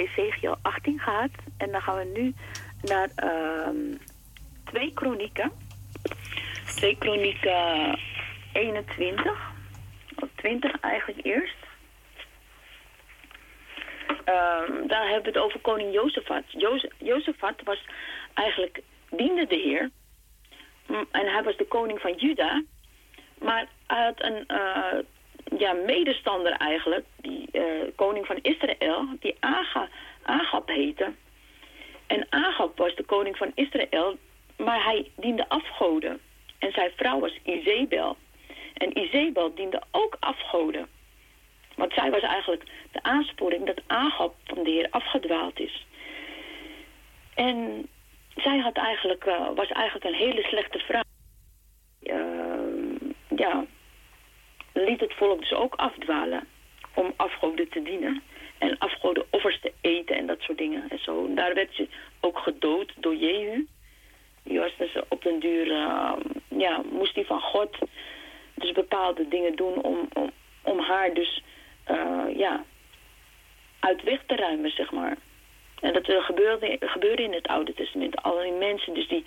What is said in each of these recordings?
Ezekiel 18 gehad. En dan gaan we nu naar ehm, twee kronieken. Twee kronieken 21. Of 20 eigenlijk eerst. Um, daar hebben we het over koning Jozefat. Jozefat was eigenlijk, diende de Heer. En hij was de koning van Juda. Maar hij had een uh, ja, medestander eigenlijk, die uh, koning van Israël, die Aga, Agab heette. En Agab was de koning van Israël, maar hij diende afgoden. En zijn vrouw was Izebel. En Izebel diende ook afgoden. Want zij was eigenlijk de aansporing dat Agab van de Heer afgedwaald is. En zij had eigenlijk, uh, was eigenlijk een hele slechte vrouw. Uh, ja, liet het volk dus ook afdwalen om afgoden te dienen. En afgoden offers te eten en dat soort dingen en zo. daar werd ze ook gedood door Jehu. Die was dus op den duur, uh, ja, moest hij van God dus bepaalde dingen doen om, om, om haar dus, uh, ja, uit weg te ruimen, zeg maar. En dat gebeurde, gebeurde in het Oude Testament. Allerlei mensen dus die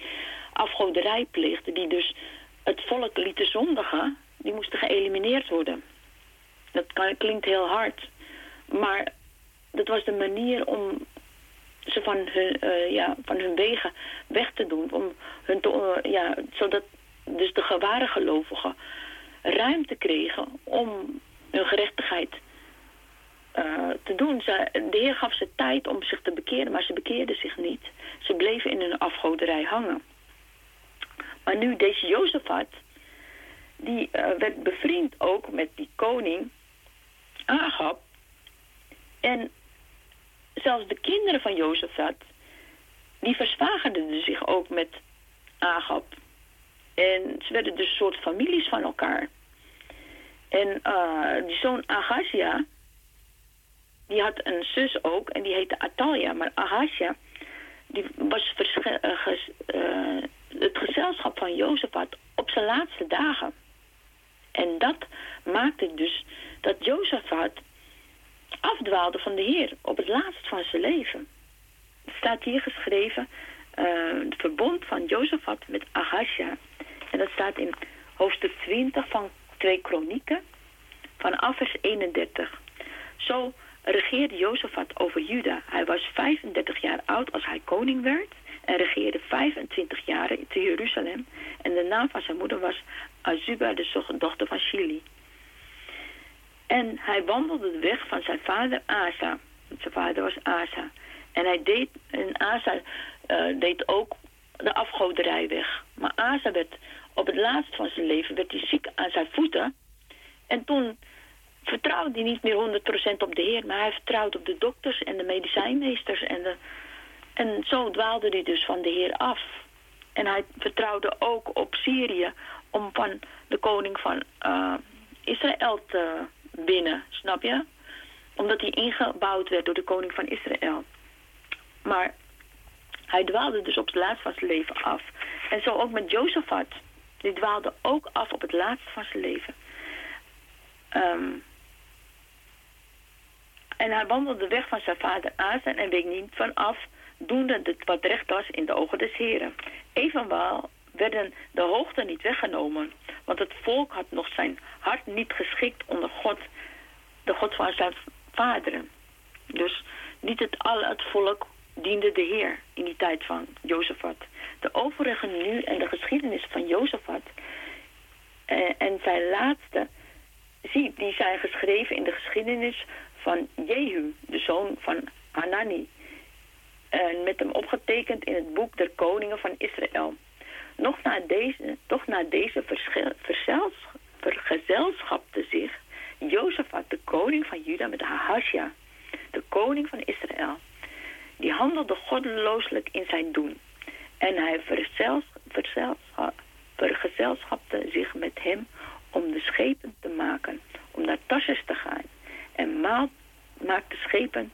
afgoderij pleegden, die dus het volk lieten zondigen, die moesten geëlimineerd worden. Dat klinkt heel hard, maar dat was de manier om ze van hun, uh, ja, van hun wegen weg te doen. Om hun te, uh, ja, zodat dus de geware gelovigen ruimte kregen om hun gerechtigheid uh, te doen. Ze, de Heer gaf ze tijd om zich te bekeren, maar ze bekeerden zich niet. Ze bleven in hun afgoderij hangen. Maar nu deze Jozefat, die uh, werd bevriend ook met die koning Agab. En zelfs de kinderen van Jozefat, die verzwagerden zich ook met Agab. En ze werden dus een soort families van elkaar. En uh, die zoon Agazia, die had een zus ook en die heette Atalia. Maar Ahasja, die was uh, het gezelschap van Jozefat op zijn laatste dagen. En dat maakte dus dat Jozefat afdwaalde van de Heer op het laatst van zijn leven. Het staat hier geschreven, uh, het verbond van Jozefat met Ahasja. En dat staat in hoofdstuk 20 van twee kronieken, vanaf vers 31. Zo regeerde Jozefat over Juda. Hij was 35 jaar oud als hij koning werd en regeerde 25 jaar te Jeruzalem. En de naam van zijn moeder was Azuba, de dochter van Shili. En hij wandelde de weg van zijn vader Asa. Zijn vader was Asa. En hij deed, en Asa uh, deed ook de afgoderij weg. Maar Asa werd op het laatst van zijn leven werd hij ziek aan zijn voeten. En toen vertrouwde hij niet meer 100% op de Heer, maar hij vertrouwde op de dokters en de medicijnmeesters. En, de, en zo dwaalde hij dus van de Heer af. En hij vertrouwde ook op Syrië om van de koning van uh, Israël te winnen, snap je? Omdat hij ingebouwd werd door de koning van Israël. Maar hij dwaalde dus op het laatst van zijn leven af. En zo ook met Jozefat. Die dwaalde ook af op het laatst van zijn leven. Um, en hij wandelde de weg van zijn vader Asa en week niet vanaf, doende het wat recht was in de ogen des heren. Evenwel werden de hoogte niet weggenomen, want het volk had nog zijn hart niet geschikt onder God, de God van zijn vaderen. Dus niet het al het volk diende de Heer in die tijd van Jozefat. De overige nu en de geschiedenis van Jozefat eh, en zijn laatste, zie, die zijn geschreven in de geschiedenis van Jehu, de zoon van Hanani. En met hem opgetekend in het boek der koningen van Israël. Nog na deze, toch na deze vergezelschapte zich Jozefat, de koning van Juda, met Ahasja, de koning van Israël. Die handelde goddelooselijk in zijn doen. En hij vergezelschapte zich met hem om de schepen te maken, om naar Tarsus te gaan en maakte schepen.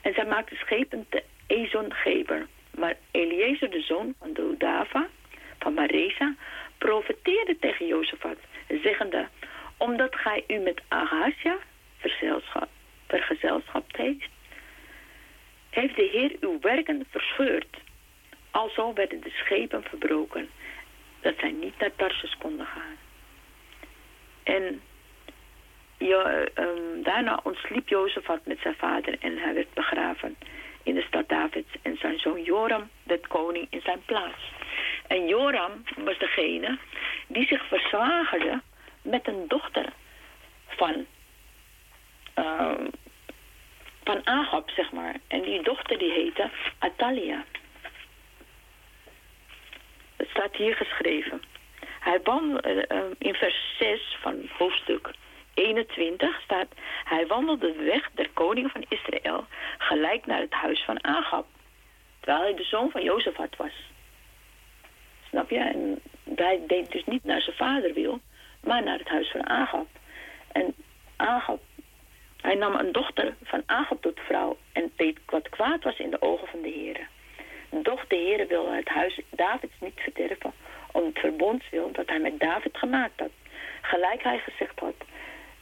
En zij maakte schepen te Ezongeber. Maar Eliezer, de zoon van Dodava, van Maresa, profeteerde tegen Jozefat, zeggende, omdat gij u met Ahasja vergezelschap, vergezelschapt heeft, Heer uw werken verscheurd. Alzo werden de schepen verbroken, dat zij niet naar Tarsus konden gaan. En um, daarna ontsliep Jozefat met zijn vader en hij werd begraven in de stad Davids. En zijn zoon Joram werd koning in zijn plaats. En Joram was degene die zich verzwagerde met een dochter van, uh, van Agab, zeg maar. En die dochter die heette Atalia. Het staat hier geschreven. Hij wandelde, uh, in vers 6 van hoofdstuk 21 staat... Hij wandelde de weg der koning van Israël gelijk naar het huis van Agab. Terwijl hij de zoon van Jozefat was. Snap je? En hij deed dus niet naar zijn vader wil, maar naar het huis van Agab. En Agab, hij nam een dochter van Agab tot vrouw en deed wat kwaad was in de ogen van de heren. Doch de heren wilde het huis Davids niet verderven om het verbondswil dat hij met David gemaakt had. Gelijk hij gezegd had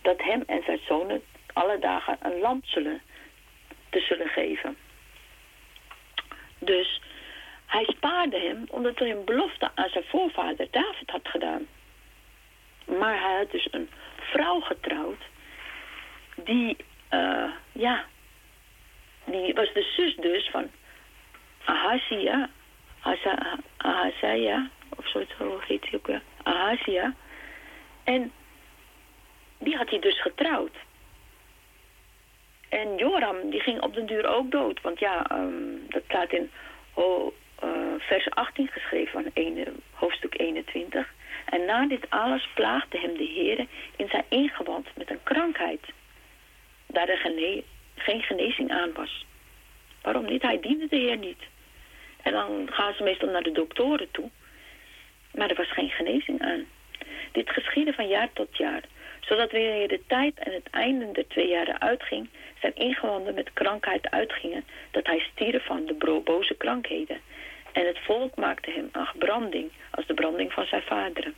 dat hem en zijn zonen alle dagen een lamp zullen, te zullen geven. Dus hij spaarde hem omdat hij een belofte aan zijn voorvader David had gedaan. Maar hij had dus een vrouw getrouwd die, uh, ja, die was de zus dus van Ahazia, Ahazia, of zoiets, hoe heet hij ook weer, Ahazia. En die had hij dus getrouwd. En Joram, die ging op den duur ook dood. Want ja, um, dat staat in oh, uh, vers 18 geschreven van hoofdstuk 21. En na dit alles plaagde hem de Heer in zijn ingewand met een krankheid. Daar er geen genezing aan was. Waarom niet? Hij diende de Heer niet. En dan gaan ze meestal naar de doktoren toe. Maar er was geen genezing aan. Dit geschiedde van jaar tot jaar zodat wanneer de tijd en het einde der twee jaren uitging, zijn ingewanden met krankheid uitgingen, dat hij stierf van de boze krankheden. En het volk maakte hem een branding, als de branding van zijn vaderen.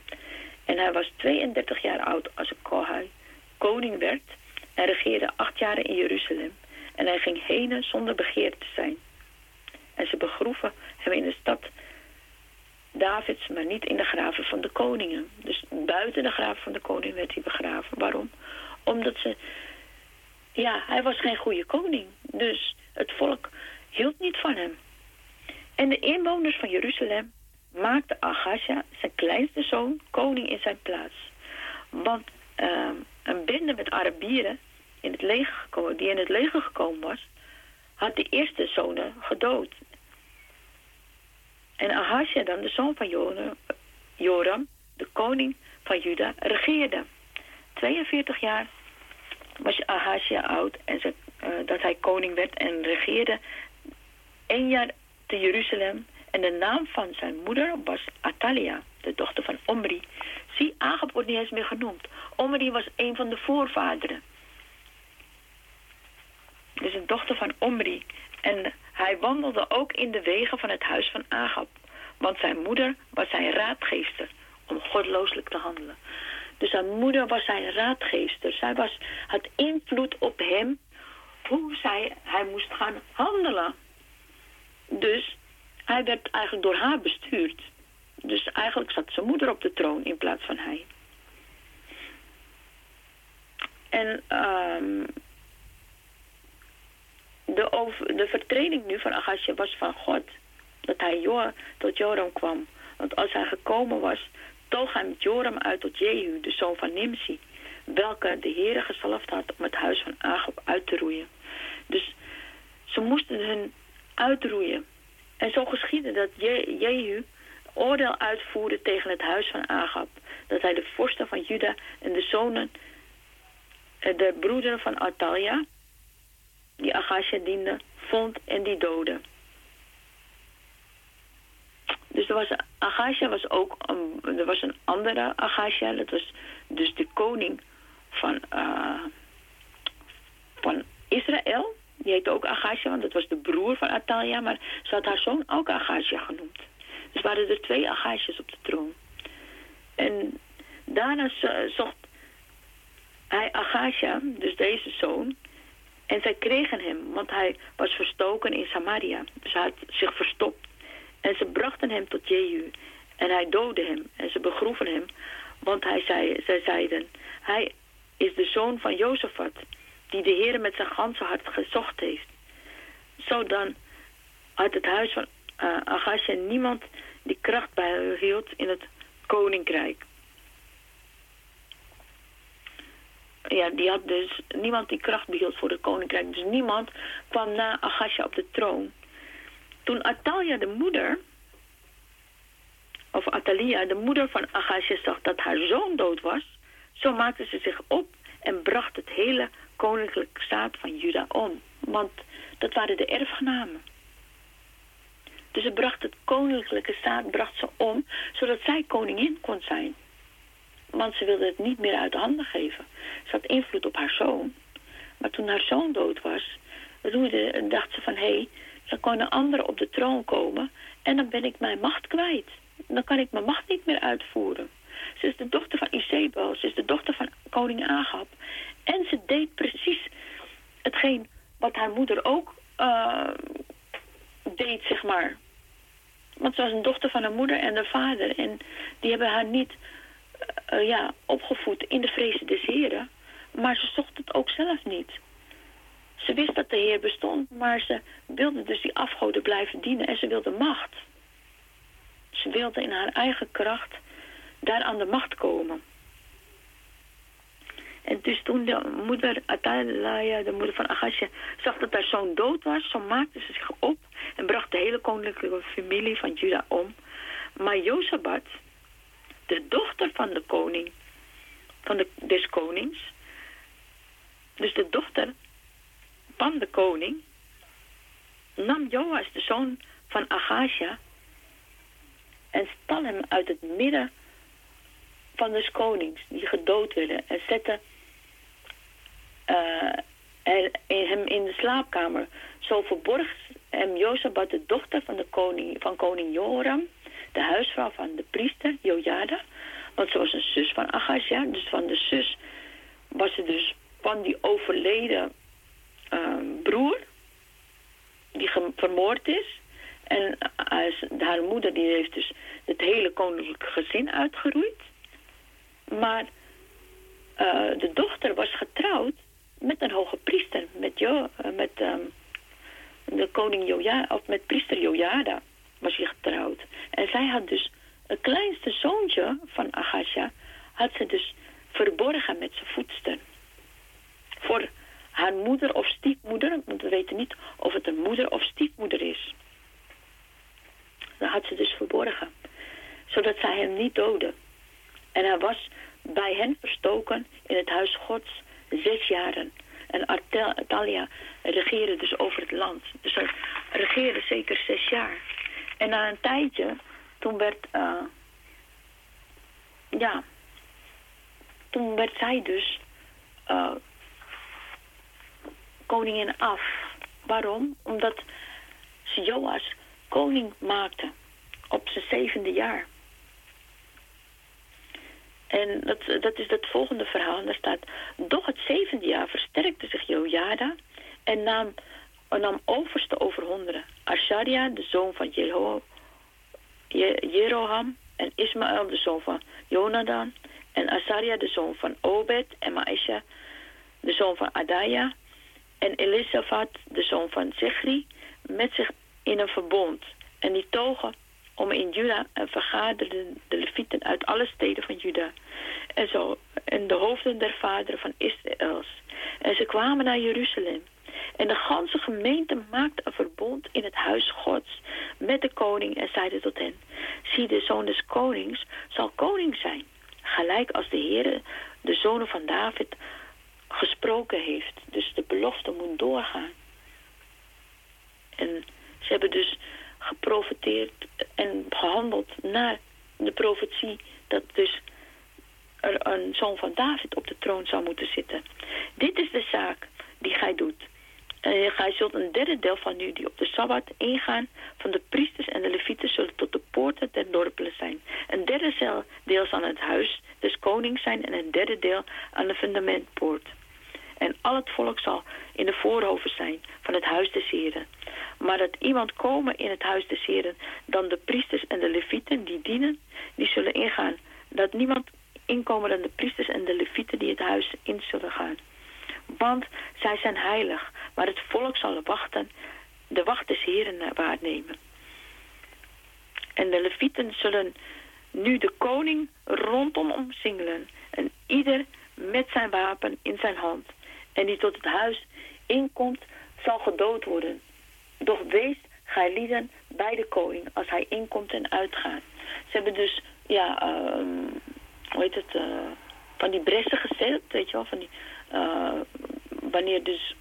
En hij was 32 jaar oud als hij koning werd en regeerde acht jaren in Jeruzalem. En hij ging heen zonder begeerd te zijn. En ze begroeven hem in de stad Davids, maar niet in de graven van de koningen. Dus buiten de graven van de koning werd hij begraven. Waarom? Omdat ze... Ja, hij was geen goede koning. Dus het volk hield niet van hem. En de inwoners van Jeruzalem maakten Agasja, zijn kleinste zoon, koning in zijn plaats. Want uh, een bende met Arabieren in het leger gekomen, die in het leger gekomen was, had de eerste zonen gedood. En Ahasja dan, de zoon van Joram, de koning van Juda, regeerde. 42 jaar was Ahasja oud en ze, uh, dat hij koning werd en regeerde één jaar te Jeruzalem. En de naam van zijn moeder was Atalia, de dochter van Omri. Zie, Agab wordt niet eens meer genoemd. Omri was een van de voorvaderen. Dus een dochter van Omri. En hij wandelde ook in de wegen van het huis van Agab. Want zijn moeder was zijn raadgeester om godlooselijk te handelen. Dus zijn moeder was zijn raadgeester. Zij was, had invloed op hem hoe zij, hij moest gaan handelen. Dus hij werd eigenlijk door haar bestuurd. Dus eigenlijk zat zijn moeder op de troon in plaats van hij. En um, de, over, de vertreding nu van Agasje was van God. Dat hij jo tot Joram kwam. Want als hij gekomen was, toog hij met Joram uit tot Jehu, de zoon van Nimsi. Welke de Heere gezalfd had om het huis van Agab uit te roeien. Dus ze moesten hun uitroeien. En zo geschiedde dat Je Jehu oordeel uitvoerde tegen het huis van Agab. Dat hij de vorsten van Juda en de zonen, eh, de broederen van Atalia, die Agasja diende, vond en die doodde. Dus er was, Agasja was ook, er was een andere Agasja, dat was dus de koning van, uh, van Israël. Die heette ook Agasja, want dat was de broer van Atalia, maar ze had haar zoon ook Agasja genoemd. Dus waren er twee Agasjes op de troon. En daarna zocht hij Agasja, dus deze zoon, En zij kregen hem, want hij was verstoken in Samaria. Hij had zich verstopt. En ze brachten hem tot Jehu. En hij doodde hem. En ze begroeven hem. Want hij zei, zij zeiden, hij is de zoon van Jozefat. Die de Heer met zijn ganse hart gezocht heeft. Zo dan had het huis van uh, niemand die kracht bij hield in het koninkrijk. Ja, die had dus niemand die kracht behield voor het koninkrijk. Dus niemand kwam na Agasja op de troon. Toen Atalia, de moeder, of Atalia, de moeder van Agasja, zag dat haar zoon dood was, zo maakte ze zich op en bracht het hele koninklijke staat van Juda om. Want dat waren de erfgenamen. Dus ze bracht het koninklijke staat bracht ze om, zodat zij koningin kon zijn. Want ze wilde het niet meer uit handen geven. Ze had invloed op haar zoon. Maar toen haar zoon dood was, dacht ze van... hé, hey, dan kan een ander op de troon komen... en dan ben ik mijn macht kwijt. Dan kan ik mijn macht niet meer uitvoeren. Ze is de dochter van Isabel. Ze is de dochter van koning Agab. En ze deed precies hetgeen wat haar moeder ook uh, deed, zeg maar. Want ze was een dochter van haar moeder en haar vader. En die hebben haar niet uh, ja, opgevoed in de vrezen des heren. Maar ze zocht het ook zelf niet. Ze wist dat de Heer bestond, maar ze wilde dus die afgoden blijven dienen en ze wilde macht. Ze wilde in haar eigen kracht daar aan de macht komen. En dus toen de moeder, Atalaya, de moeder van Agasja, zag dat haar zoon dood was, zo maakte ze zich op en bracht de hele koninklijke familie van Juda om. Maar Jozabat, de dochter van de koning, van de, des konings, dus de dochter van de koning, nam Joas, de zoon van Agasja, en stal hem uit het midden van des konings, die gedood werden, en zette uh, hem in de slaapkamer. Zo verborg hem Jozabat, de dochter van, de koning, van koning Joram, de huisvrouw van de priester Jojada. Want ze was een zus van Agazia, dus van de zus was ze dus van die overleden uh, broer, die vermoord is. En uh, haar moeder die heeft dus het hele koninklijke gezin uitgeroeid. Maar uh, de dochter was getrouwd met een hoge priester, met, jo, uh, met um, de koning Jojada, of met priester Jojada was hij getrouwd. En zij had dus het kleinste zoontje van Agasha, had ze dus verborgen met zijn voetster. Voor haar moeder of stiefmoeder, want we weten niet of het een moeder of stiefmoeder is. Dat had ze dus verborgen, zodat zij hem niet doodde. En hij was bij hen verstoken in het huis Gods zes jaren. En Atalia regeerde dus over het land. Dus hij regeerde zeker zes jaar. En na een tijdje, toen werd... Uh, ja... Toen werd zij dus... Uh, koningin af. Waarom? Omdat ze Joas koning maakte. Op zijn zevende jaar. En dat, dat is het volgende verhaal. En daar staat... Doch het zevende jaar versterkte zich Jojada... en nam, nam overste over honderden. Asharia, de zoon van Jeho, Je, Jeroham... en Ismaël, de zoon van Jonadan... en Asaria, de zoon van Obed... en Maisha, de zoon van Adaya... en Elisafat, de zoon van Zechri... met zich in een verbond. En die togen om in Juda en vergaderden de levieten uit alle steden van Juda. En zo, en de hoofden der vaderen van Israëls. En ze kwamen naar Jeruzalem. En de ganse gemeente maakte een verbond in het huis Gods met de koning en zeide tot hen, zie de zoon des konings zal koning zijn, gelijk als de Heere de zonen van David gesproken heeft. Dus de belofte moet doorgaan. En ze hebben dus geprofiteerd en gehandeld naar de profetie dat dus er een zoon van David op de troon zou moeten zitten. Dit is de zaak die gij doet. En gij zult een derde deel van u die op de Sabbat ingaan van de priesters en de levieten zullen tot de poorten der dorpen zijn. Een derde deel zal aan het huis des konings zijn en een derde deel aan de fundamentpoort. En al het volk zal in de voorhoven zijn van het huis des Heren. Maar dat iemand komen in het huis des Heren, dan de priesters en de levieten die dienen, die zullen ingaan. Dat niemand inkomen dan de priesters en de levieten die het huis in zullen gaan. Want zij zijn heilig, maar het volk zal wachten, de wacht des Heren waarnemen. En de levieten zullen nu de koning rondom omsingelen en ieder met zijn wapen in zijn hand. En die tot het huis inkomt, zal gedood worden. Doch wees gij lieden bij de koning als hij inkomt en uitgaat. Ze hebben dus, ja, uh, hoe heet het, uh, van die bressen gezet, weet je wel, van die, uh, wanneer dus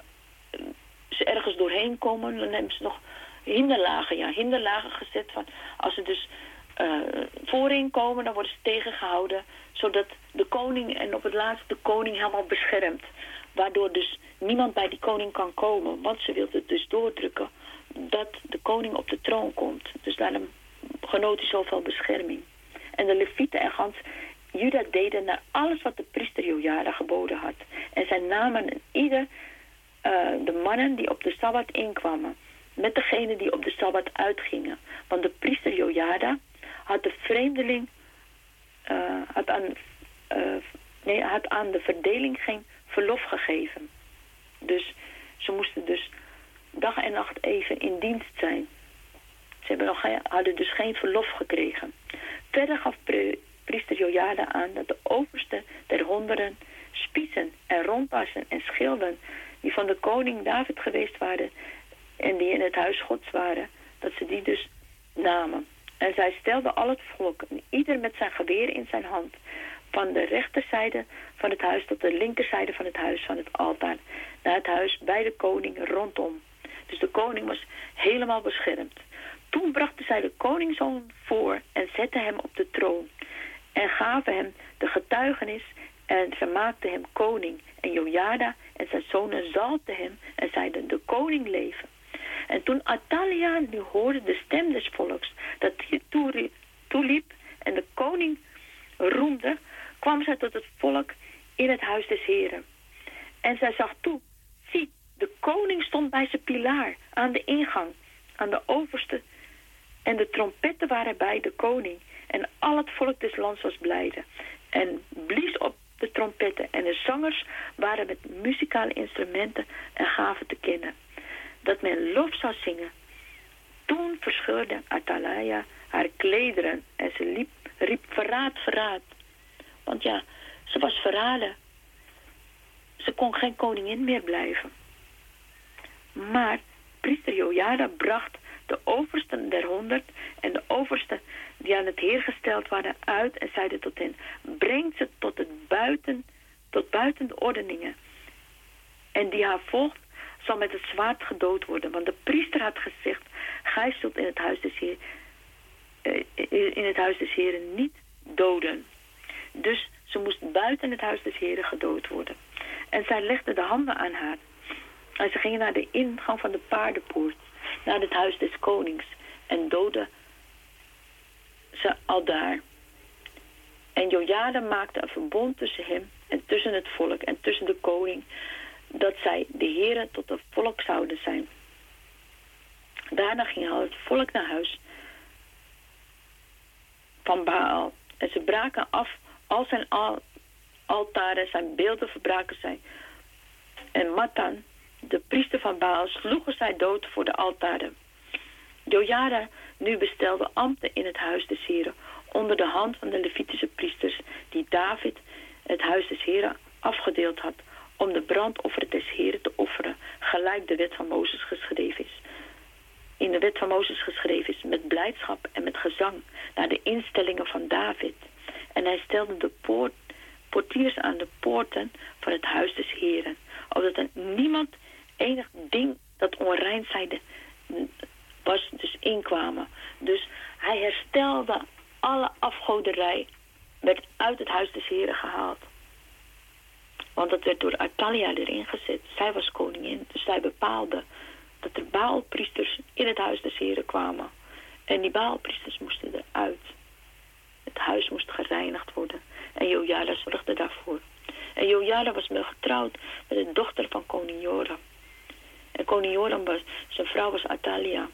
ze ergens doorheen komen, dan hebben ze nog hinderlagen, ja, hinderlagen gezet van, als ze dus uh, voorin komen, dan worden ze tegengehouden, zodat de koning en op het laatst de koning helemaal beschermt. Waardoor dus niemand bij die koning kan komen, want ze wilde dus doordrukken dat de koning op de troon komt. Dus daarom genoot hij zoveel bescherming. En de levieten en gans Juda deden naar alles wat de priester Jojada geboden had. En zij namen ieder uh, de mannen die op de Sabbat inkwamen, met degenen die op de Sabbat uitgingen. Want de priester Jojada had de vreemdeling, uh, had, aan, uh, nee, had aan de verdeling geen verlof gegeven. Dus ze moesten dus dag en nacht even in dienst zijn. Ze hebben nog, hadden dus geen verlof gekregen. Verder gaf priester Jojada aan dat de overste der honderden spiezen en rondpassen en schilden van de koning David geweest waren en die in het huis gods waren, dat ze die dus namen. En zij stelden al het volk, ieder met zijn geweer in zijn hand, van de rechterzijde van het huis tot de linkerzijde van het huis van het altaar, naar het huis bij de koning rondom. Dus de koning was helemaal beschermd. Toen brachten zij de koningszoon voor en zetten hem op de troon. En gaven hem de getuigenis en vermaakten hem koning. En Jojada en zijn zonen zalten hem en zeiden, de koning leven. En toen Atalia nu hoorde de stem des volks dat hij toeliep en de koning roemde, kwam zij tot het volk in het huis des heren. En zij zag toe, zie, de koning stond bij zijn pilaar aan de ingang, aan de overste. En de trompetten waren bij de koning. En al het volk des lands was blijde. En blies op de trompetten. En de zangers waren met muzikale instrumenten en gaven te kennen dat men lof zou zingen. Toen verscheurde Atalaya haar klederen en ze liep, riep verraad, verraad. Want ja, ze was verraden. Ze kon geen koningin meer blijven. Maar priester Jojada bracht de oversten der honderd en de oversten die aan het heer gesteld waren uit en zeiden tot hen, brengt ze tot het buiten, tot buiten de ordeningen. En die haar volgt, zal met het zwaard gedood worden. Want de priester had gezegd, gij zult in het huis des Heer, eh, het huis des Heren niet doden. Dus ze moest buiten het huis des Heren gedood worden. En zij legde de handen aan haar. En ze gingen naar de ingang van de paardenpoort, naar het huis des konings. En doodde ze al daar. En Jojada maakte een verbond tussen hem en tussen het volk en tussen de koning dat zij de heren tot het volk zouden zijn. Daarna ging al het volk naar huis van Baal. En ze braken af al zijn al altaren, zijn beelden verbraken zij. En Matan, de priester van Baal, sloegen zij dood voor de altaren. Jojada nu bestelde ambten in het huis des heren onder de hand van de Levitische priesters die David het huis des heren afgedeeld had om de brandoffer des Heren te offeren, gelijk de wet van Mozes geschreven is. In de wet van Mozes geschreven is, met blijdschap en met gezang, naar de instellingen van David. En hij stelde de portiers aan de poorten van het huis des Heren, opdat er niemand enig ding dat onrein zijde was, dus inkwamen. Dus hij herstelde alle afgoderij, werd uit het huis des Heren gehaald. Want dat werd door Atalia erin gezet. Zij was koningin, dus zij bepaalde dat er baalpriesters in het huis des heren kwamen. En die baalpriesters moesten eruit. Het huis moest gereinigd worden. En Jojada zorgde daarvoor. En Jojada was wel getrouwd met de dochter van koning Joram. En koning Joram was, zijn vrouw was Atalia.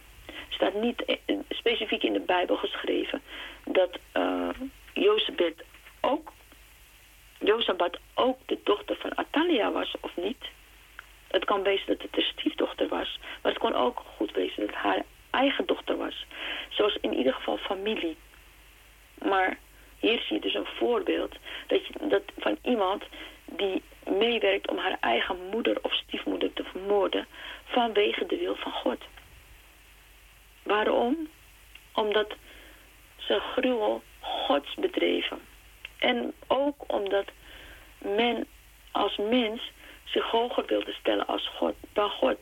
staat niet specifiek in de Bijbel geschreven dat uh, ook, Jozabad ook de dochter van Atalia was of niet. Het kan wezen dat het de stiefdochter was, maar het kon ook goed wezen dat haar eigen dochter was. Zoals in ieder geval familie. Maar hier zie je dus een voorbeeld dat je, dat van iemand die meewerkt om haar eigen moeder of stiefmoeder te vermoorden vanwege de wil van God. Waarom? Omdat ze gruwel gods bedreven. En ook omdat men als mens zich hoger wilde stellen als God, dan God.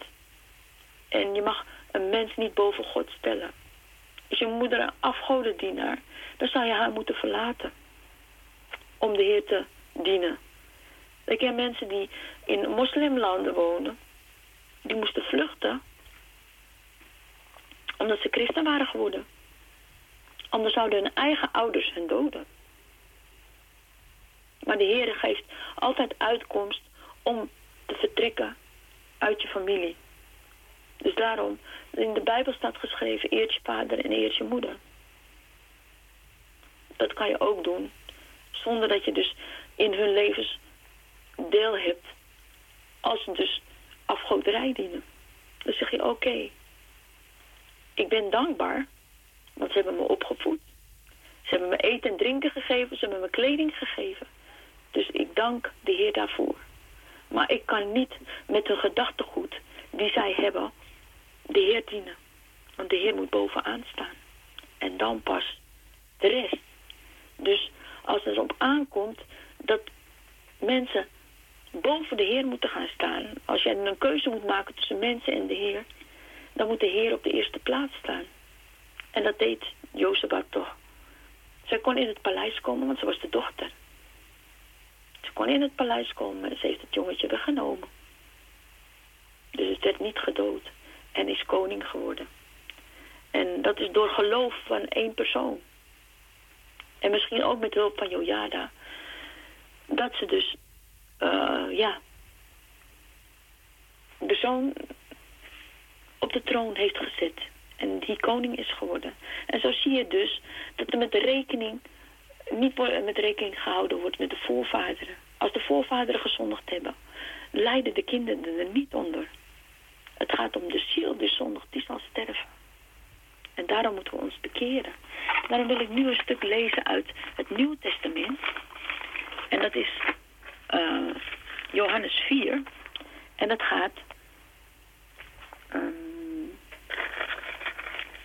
En je mag een mens niet boven God stellen. Is je moeder een afgodendienaar, dan zou je haar moeten verlaten. Om de Heer te dienen. Ik ken mensen die in moslimlanden wonen. Die moesten vluchten. Omdat ze christen waren geworden. Anders zouden hun eigen ouders hen doden. Maar de Heer geeft altijd uitkomst om te vertrekken uit je familie. Dus daarom, in de Bijbel staat geschreven, eert je vader en eert je moeder. Dat kan je ook doen. Zonder dat je dus in hun levens deel hebt. Als dus afgoderij dienen. Dan zeg je, oké. ik ben dankbaar. Want ze hebben me opgevoed. Ze hebben me eten en drinken gegeven. Ze hebben me kleding gegeven. Dus ik dank de Heer daarvoor. Maar ik kan niet met hun gedachtegoed die zij hebben de Heer dienen. Want de Heer moet bovenaan staan. En dan pas de rest. Dus als het op aankomt dat mensen boven de Heer moeten gaan staan. Als jij een keuze moet maken tussen mensen en de Heer, dan moet de Heer op de eerste plaats staan. En dat deed Jozefat toch. Zij kon in het paleis komen, want ze was de dochter. Ze kon in het paleis komen en ze heeft het jongetje weggenomen. Dus het werd niet gedood en is koning geworden. En dat is door geloof van één persoon. En misschien ook met hulp van Jojada. Dat ze dus, uh, ja, de zoon op de troon heeft gezet. En die koning is geworden. En zo zie je dus dat er met de rekening, niet met rekening gehouden wordt met de voorvaderen. Als de voorvaderen gezondigd hebben, lijden de kinderen er niet onder. Het gaat om de ziel die zondigt, die zal sterven. En daarom moeten we ons bekeren. Daarom wil ik nu een stuk lezen uit het Nieuwe Testament. En dat is uh, Johannes 4. En dat gaat um,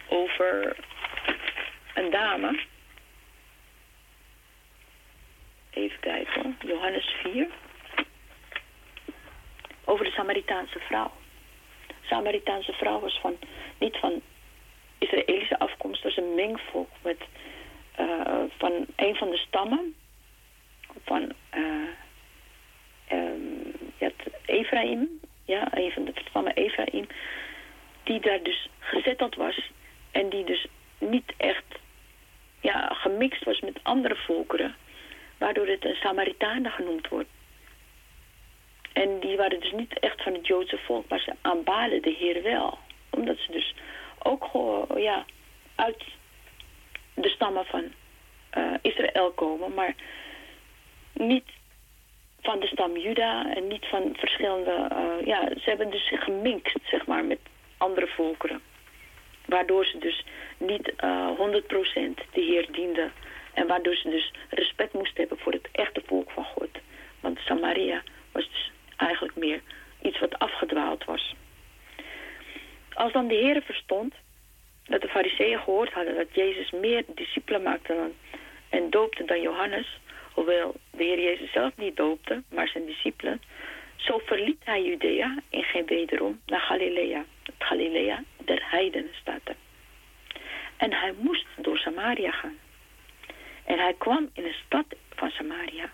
over een dame. Even kijken, Johannes 4. Over de Samaritaanse vrouw. Samaritaanse vrouw was van, niet van Israëlische afkomst, was een mengvolk met, uh, van een van de stammen van uh, um, ja, Ephraim, ja, een van de stammen Ephraim, die daar dus gezetteld was en die dus niet echt ja, gemixt was met andere volkeren, waardoor het een Samaritanen genoemd wordt. En die waren dus niet echt van het Joodse volk, maar ze aanbaden de Heer wel. Omdat ze dus ook gewoon, ja, uit de stammen van uh, Israël komen, maar niet van de stam Juda en niet van verschillende, uh, ja, ze hebben dus gemixt, zeg maar, met andere volkeren. Waardoor ze dus niet uh, eh, 100% de Heer dienden. En waardoor ze dus respect moesten hebben voor het echte volk van God. Want Samaria was dus eigenlijk meer iets wat afgedwaald was. Als dan de Heer verstond dat de fariseeën gehoord hadden dat Jezus meer discipelen maakte dan, en doopte dan Johannes, hoewel de Heer Jezus zelf niet doopte, maar zijn discipelen, zo verliet hij Judea en ging wederom naar Galilea. Het Galilea der heidenen staat. En hij moest door Samaria gaan. En hij kwam in een stad van Samaria,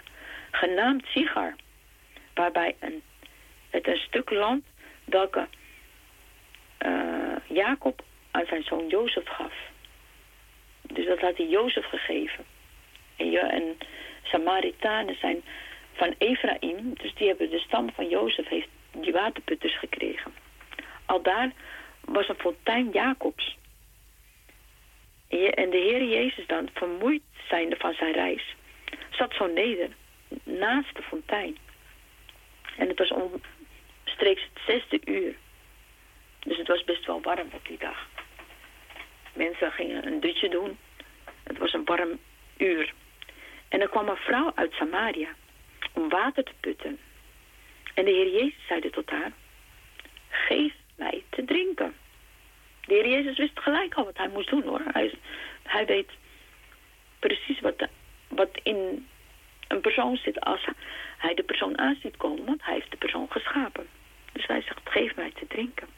genaamd Sigar, waarbij een, het een stuk land welke uh, Jacob aan zijn zoon Jozef gaf. Dus dat had hij Jozef gegeven. En, en Samaritanen zijn van Ephraim, dus die hebben de stam van Jozef, heeft die waterputters gekregen. Al daar was een fontein Jacobs. En de Heer Jezus dan, vermoeid zijnde van zijn reis, zat zo neder, naast de fontein. En het was omstreeks het zesde uur. Dus het was best wel warm op die dag. Mensen gingen een dutje doen. Het was een warm uur. Kwam een vrouw uit Samaria om water te putten. En de Heer Jezus zeide tot haar, geef mij te drinken. De Heer Jezus wist gelijk al wat hij moest doen hoor. Hij, hij weet precies wat, wat in een persoon zit als hij de persoon aan ziet komen, want hij heeft de persoon geschapen. Dus hij zegt, geef mij te drinken.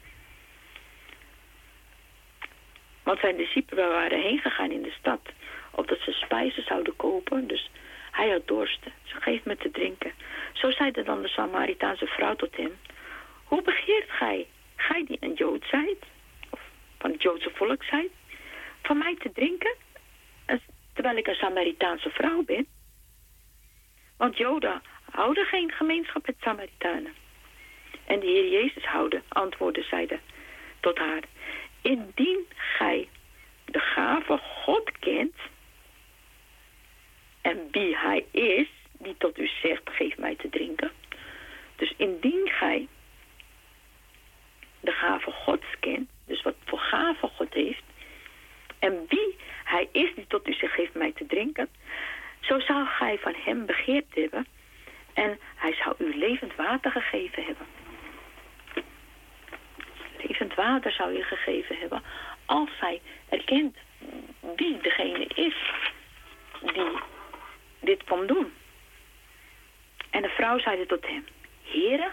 Want zijn discipelen waren heen gegaan in de stad, opdat ze spijzen zouden kopen. Dus hij had dorst. Ze geeft me te drinken. Zo zeide dan de Samaritaanse vrouw tot hem. Hoe begeert gij, gij die een Jood zijt, of van het Joodse volk zijt, van mij te drinken, terwijl ik een Samaritaanse vrouw ben? Want Joden houden geen gemeenschap met Samaritanen. En de Heer Jezus houden, antwoordde zeide tot haar. Indien gij de gave God kent en wie hij is, die tot u zegt, geef mij te drinken. Dus indien gij de gave Gods kent, dus wat voor gave God heeft, en wie hij is die tot u zegt, geef mij te drinken, zo zou gij van hem begeerd hebben en hij zou u levend water gegeven hebben. Levend water zou je gegeven hebben als hij erkent wie degene is die dit kon doen. En de vrouw zeide tot hem, Heren,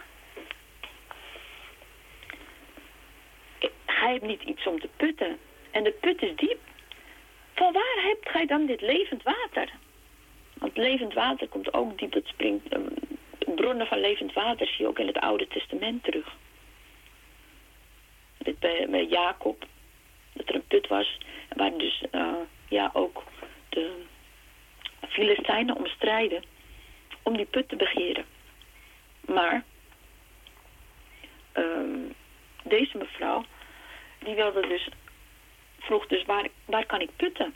gij hebt niet iets om te putten en de put is diep. Van waar hebt gij dan dit levend water? Want levend water komt ook diep, het springt, um, bronnen van levend water zie je ook in het Oude Testament terug. Dit bij, Jacob, dat er een put was, waar dus uh, ja, ook de Filistijnen om strijden om die put te begeren. Maar um, deze mevrouw, die wilde dus, vroeg dus waar, waar kan ik putten?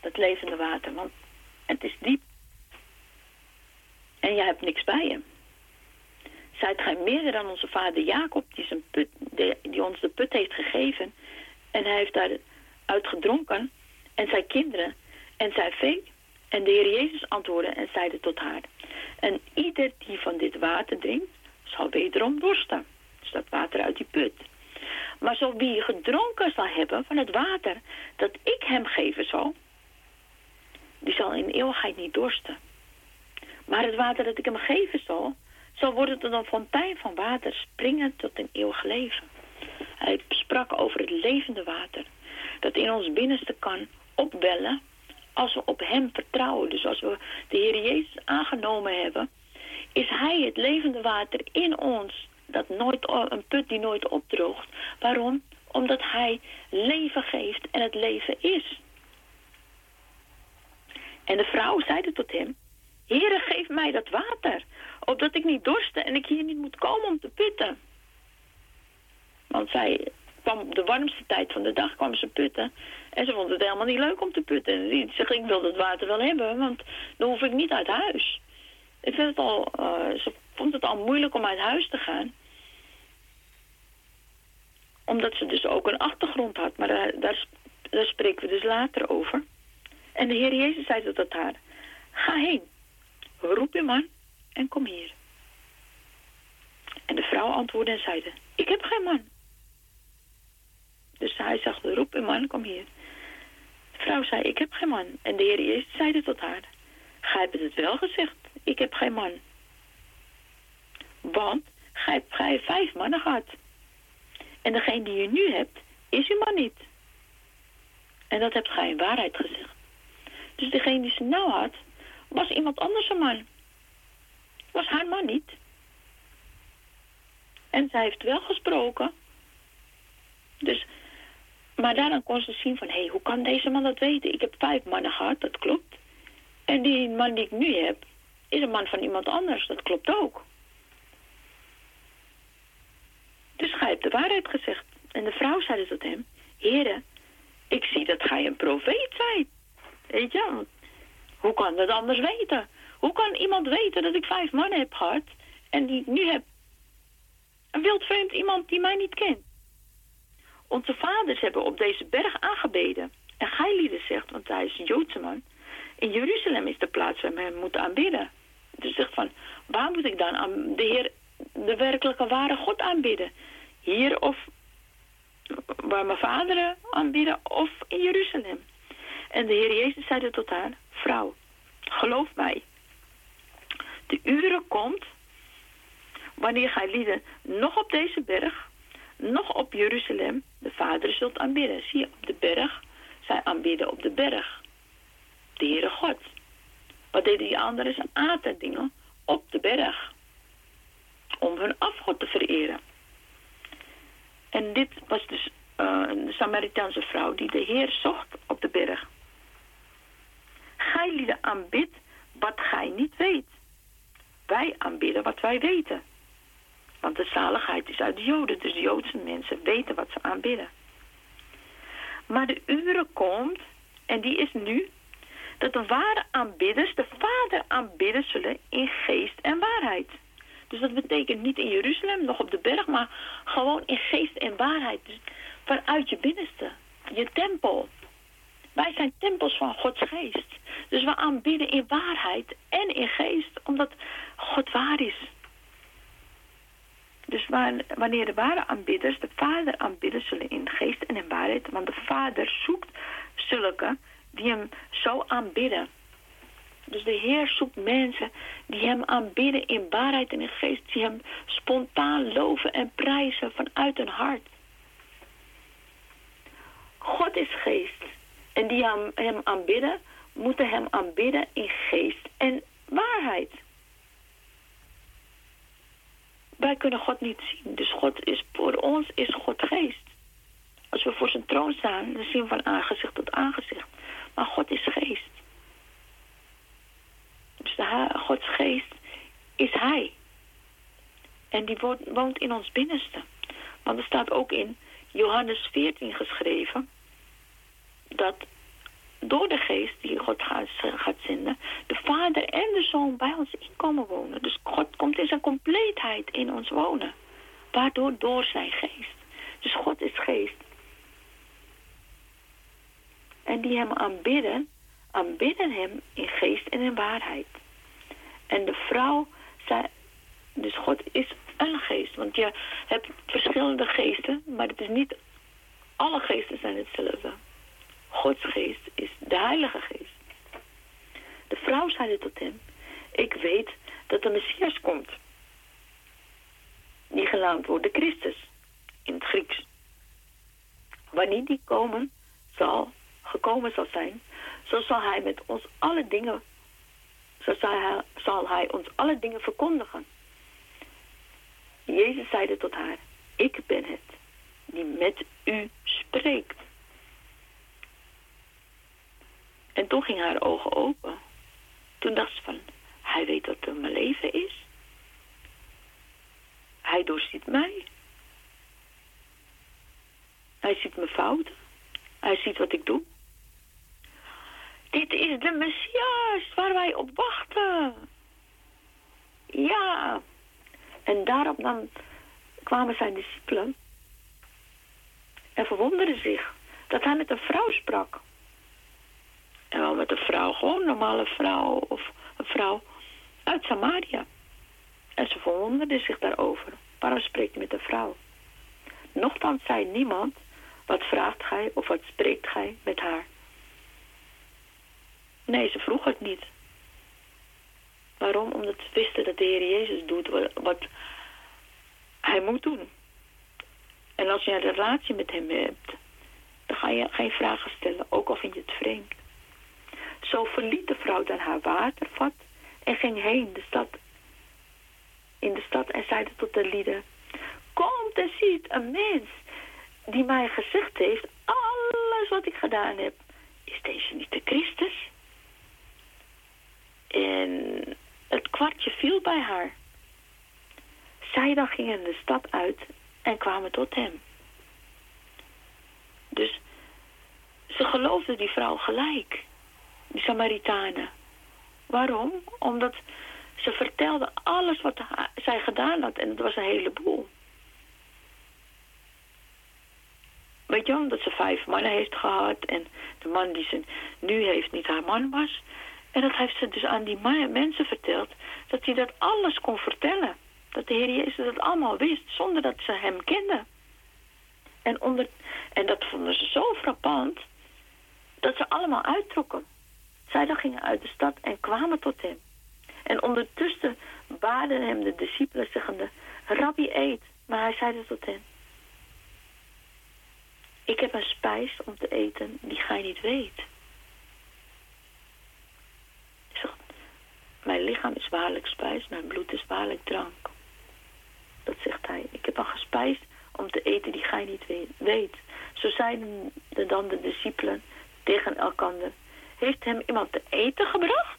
Dat levende water, want het is diep. En je hebt niks bij je. Zijt gij meer dan onze vader Jacob, die, zijn put, die ons de put heeft gegeven. En hij heeft daaruit gedronken en zijn kinderen en zijn vee. En de Heer Jezus antwoordde en zeide tot haar. En ieder die van dit water drinkt, zal wederom dorsten. Dus dat water uit die put. Maar zo wie gedronken zal hebben van het water dat ik hem geven zal, die zal in eeuwigheid niet dorsten. Maar het water dat ik hem geven zal, zal worden tot een fontein van water springen tot een eeuwig leven. Hij sprak over het levende water, dat in ons binnenste kan opwellen als we op hem vertrouwen. Dus als we de Heer Jezus aangenomen hebben, is hij het levende water in ons, dat nooit, een put die nooit opdroogt. Waarom? Omdat hij leven geeft en het leven is. En de vrouw zeide tot hem, Heere, geef mij dat water, opdat ik niet dorste en ik hier niet moet komen om te putten. Want zij kwam de warmste tijd van de dag kwam ze putten. En ze vond het helemaal niet leuk om te putten. En ze zegt, ik wil dat water wel hebben, want dan hoef ik niet uit huis. Het uh, ze vond het al moeilijk om uit huis te gaan. Omdat ze dus ook een achtergrond had. Maar daar, daar, spreken we dus later over. En de Heer Jezus zei tot haar, ga heen, roep je man en kom hier. En de vrouw antwoordde en zeide, ik heb geen man. Dus hij zag, roep een man, kom hier. Vrouw zei, ik heb geen man. En de Heer Jezus zeide tot haar, gij hebt het wel gezegd, ik heb geen man. Want gij hebt vijf mannen gehad. En degene die je nu hebt, is uw man niet. En dat hebt gij in waarheid gezegd. Dus degene die ze nou had, was iemand anders een man. Was haar man niet. En zij heeft wel gesproken. Dus maar daarna kon ze zien van, hé, hey, hoe kan deze man dat weten? Ik heb vijf mannen gehad, dat klopt. En die man die ik nu heb, is een man van iemand anders. Dat klopt ook. Dus gij hebt de waarheid gezegd. En de vrouw zei tot hem, heren, ik zie dat gij een profeet zijt. Weet je, hoe kan dat anders weten? Hoe kan iemand weten dat ik vijf mannen heb gehad en die ik nu heb een wildvreemd iemand die mij niet kent? Onze vaders hebben op deze berg aangebeden. En gij lieden zegt, want hij is een Joodse man, in Jeruzalem is de plaats waar men moet aanbidden. Dus zegt van, waar moet ik dan aan de Heer, de werkelijke ware God aanbidden? Hier of waar mijn vaderen aanbidden of in Jeruzalem? En de Heer Jezus zeide tot haar, vrouw, geloof mij, de uren komt wanneer gij lieden nog op deze berg, nog op Jeruzalem, de Vader zult aanbidden. Zie je, op de berg, zij aanbidden op de berg. De Heere God. Wat deden die anderen? Ze aten dingen op de berg. Om hun afgod te vereren. En dit was dus uh, de Samaritaanse vrouw die de Heer zocht op de berg. Gij lieden aanbidt wat gij niet weet. Wij aanbidden wat wij weten. Want de zaligheid is uit de Joden, dus de Joodse mensen weten wat ze aanbidden. Maar de uren komt, en die is nu, dat de ware aanbidders de Vader aanbidden zullen in geest en waarheid. Dus dat betekent niet in Jeruzalem, nog op de berg, maar gewoon in geest en waarheid. Dus vanuit je binnenste, je tempel. Wij zijn tempels van Gods geest. Dus we aanbidden in waarheid en in geest, omdat God waar is. Dus wanneer de ware aanbidders de Vader aanbidden zullen in geest en in waarheid, want de Vader zoekt zulke die hem zo aanbidden. Dus de Heer zoekt mensen die hem aanbidden in waarheid en in geest, die hem spontaan loven en prijzen vanuit hun hart. God is geest en die hem aanbidden, moeten hem aanbidden in geest en waarheid. Wij kunnen God niet zien. Dus God is voor ons is God geest. Als we voor zijn troon staan, dan zien we van aangezicht tot aangezicht. Maar God is geest. Dus de Gods geest is Hij. En die woont in ons binnenste. Want er staat ook in Johannes 14 geschreven... dat door de geest die God gaat, gaat zenden... de Vader en de Zoon bij ons inkomen wonen. Dus God komt in zijn compleetheid in ons wonen. Waardoor door zijn geest. Dus God is geest. En die hem aanbidden, aanbidden hem in geest en in waarheid. En de vrouw zei, dus God is een geest. Want je hebt verschillende geesten, maar het is niet, alle geesten zijn hetzelfde. Gods geest is de Heilige Geest. De vrouw zei tot hem, ik weet dat de Messias komt. Die genaamd wordt de Christus in het Grieks. Wanneer die komen zal, gekomen zal zijn, zo zal hij met ons alle dingen, zo zal hij, zal hij ons alle dingen verkondigen. Jezus zeide tot haar, ik ben het die met u spreekt. En toen ging haar ogen open. Toen dacht ze van, hij weet wat mijn leven is. Hij doorziet mij. Hij ziet mijn fouten. Hij ziet wat ik doe. Dit is de Messias waar wij op wachten. Ja. En daarop dan kwamen zijn discipelen en verwonderden zich dat hij met een vrouw sprak. En wel met een vrouw, gewoon een normale vrouw of een vrouw uit Samaria. En ze verwonderde zich daarover. Waarom spreekt met een vrouw? Nochtans zei niemand, wat vraagt gij of wat spreekt gij met haar? Nee, ze vroeg het niet. Waarom? Omdat ze wisten dat de Heer Jezus doet wat hij moet doen. En als je een relatie met hem hebt, dan ga je geen vragen stellen, ook al vind je het vreemd. Zo verliet de vrouw dan haar watervat en ging heen de stad, in de stad en zeide tot de lieden... Komt en ziet een mens die mij gezegd heeft... alles wat ik gedaan heb, is deze niet de Christus? En het kwartje viel bij haar. Zij dan gingen de stad uit en kwamen tot hem. Dus ze geloofde die vrouw gelijk, die Samaritanen. Waarom? Omdat ze vertelde alles wat zij gedaan had en het was een heleboel. Weet je, omdat ze vijf mannen heeft gehad en de man die ze nu heeft niet haar man was. En dat heeft ze dus aan die mensen verteld, dat hij dat alles kon vertellen. Dat de Heer Jezus dat allemaal wist, zonder dat ze hem kenden. En, onder, en dat vonden ze zo frappant, dat ze allemaal uittrokken. Zij dan gingen uit de stad en kwamen tot hem. En ondertussen baden hem de discipelen zeggende, Rabbi eet. Maar hij zeide tot hen, ik heb een spijs om te eten die gij niet weet. mijn lichaam is waarlijk spijs, mijn bloed is waarlijk drank. Dat zegt hij. Ik heb een gespijs om te eten die gij niet weet. Zo zeiden de dan de discipelen tegen elkander. Heeft hem iemand te eten gebracht?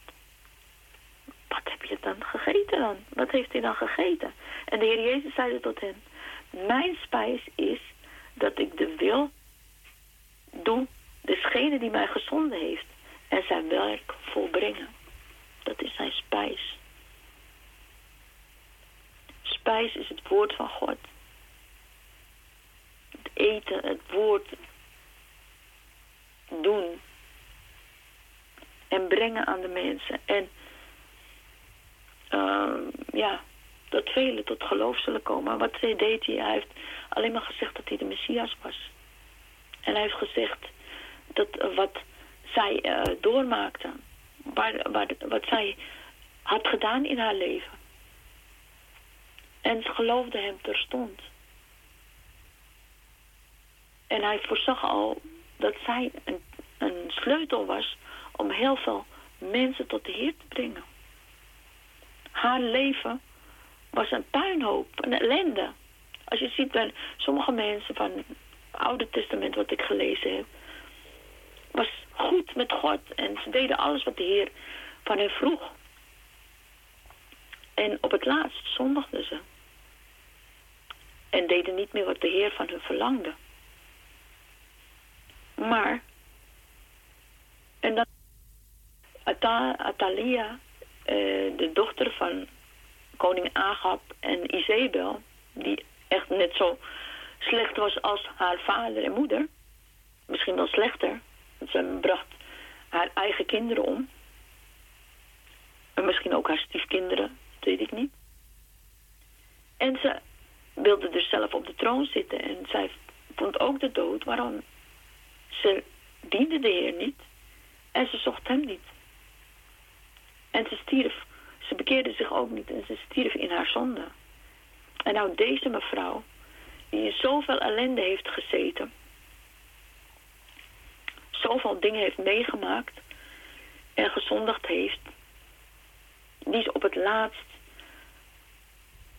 Wat heb je dan gegeten dan? Wat heeft hij dan gegeten? En de Heer Jezus zeide tot hen. Mijn spijs is dat ik de wil doe, desgene die mij gezonden heeft, en zijn werk volbrengen. Dat is zijn spijs. Spijs is het woord van God. Het eten, het woord doen. En brengen aan de mensen. En uh, ja, dat velen tot geloof zullen komen. Wat deed hij? Hij heeft alleen maar gezegd dat hij de Messias was. En hij heeft gezegd dat uh, wat zij uh, doormaakte, wat zij had gedaan in haar leven. En ze geloofde hem terstond. En hij voorzag al dat zij een, een sleutel was om heel veel mensen tot de Heer te brengen. Haar leven was een puinhoop, een ellende. Als je ziet bij sommige mensen van het Oude Testament wat ik gelezen heb, was goed met God en ze deden alles wat de Heer van hen vroeg. En op het laatst zondigden ze. En deden niet meer wat de Heer van hen verlangde. Maar, en dan Atalia, eh, de dochter van koning Agab en Izebel, die echt net zo slecht was als haar vader en moeder, misschien wel slechter, want ze bracht haar eigen kinderen om. En misschien ook haar stiefkinderen, dat weet ik niet. En ze wilde dus zelf op de troon zitten en zij vond ook de dood. Waarom? Ze diende de Heer niet en ze zocht hem niet. En ze stierf. Ze bekeerde zich ook niet en ze stierf in haar zonde. En nou deze mevrouw, die in zoveel ellende heeft gezeten, zoveel dingen heeft meegemaakt en gezondigd heeft, die is op het laatst,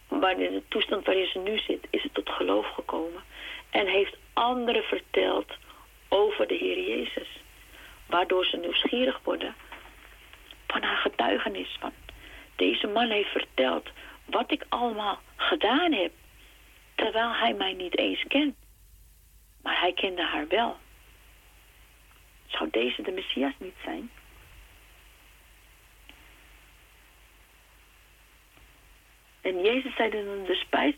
waar in de toestand waarin ze nu zit, is het tot geloof gekomen. En heeft anderen verteld over de Heer Jezus. Waardoor ze nieuwsgierig worden van haar getuigenis. Van deze man heeft verteld wat ik allemaal gedaan heb. Terwijl hij mij niet eens kent. Maar hij kende haar wel. Zou deze de Messias niet zijn? En Jezus zei dan de spijs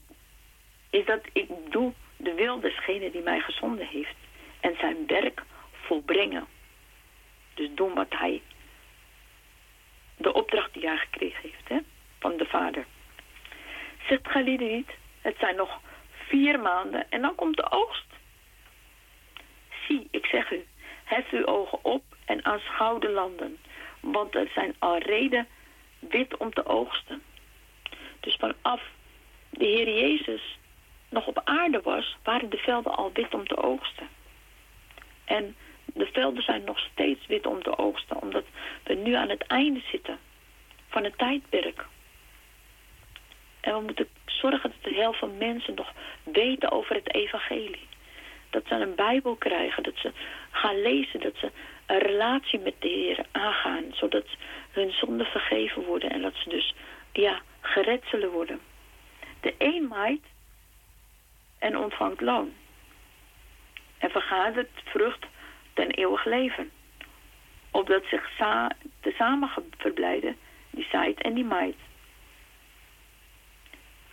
is dat ik doe de wil desgene die mij gezonden heeft. En zijn werk volbrengen. Dus doen wat hij, de opdracht die hij gekregen heeft, hè, van de vader. Zegt Galide niet, het zijn nog vier maanden en dan komt de oogst. Zie, ik zeg u, hef uw ogen op en aanschouw de landen, want er zijn al reden wit om te oogsten. Dus vanaf de Heer Jezus nog op aarde was, waren de velden al wit om te oogsten. En de velden zijn nog steeds wit om te oogsten, omdat we nu aan het einde zitten van het tijdperk. En we moeten zorgen dat heel veel mensen nog weten over het evangelie. Dat ze een Bijbel krijgen, dat ze gaan lezen, dat ze een relatie met de Heer aangaan, zodat hun zonden vergeven worden en dat ze dus ja, gered zullen worden. De een maait en ontvangt loon. En vergadert vrucht ten eeuwig leven. Opdat zich tezamen verblijden, die zaait en die maait.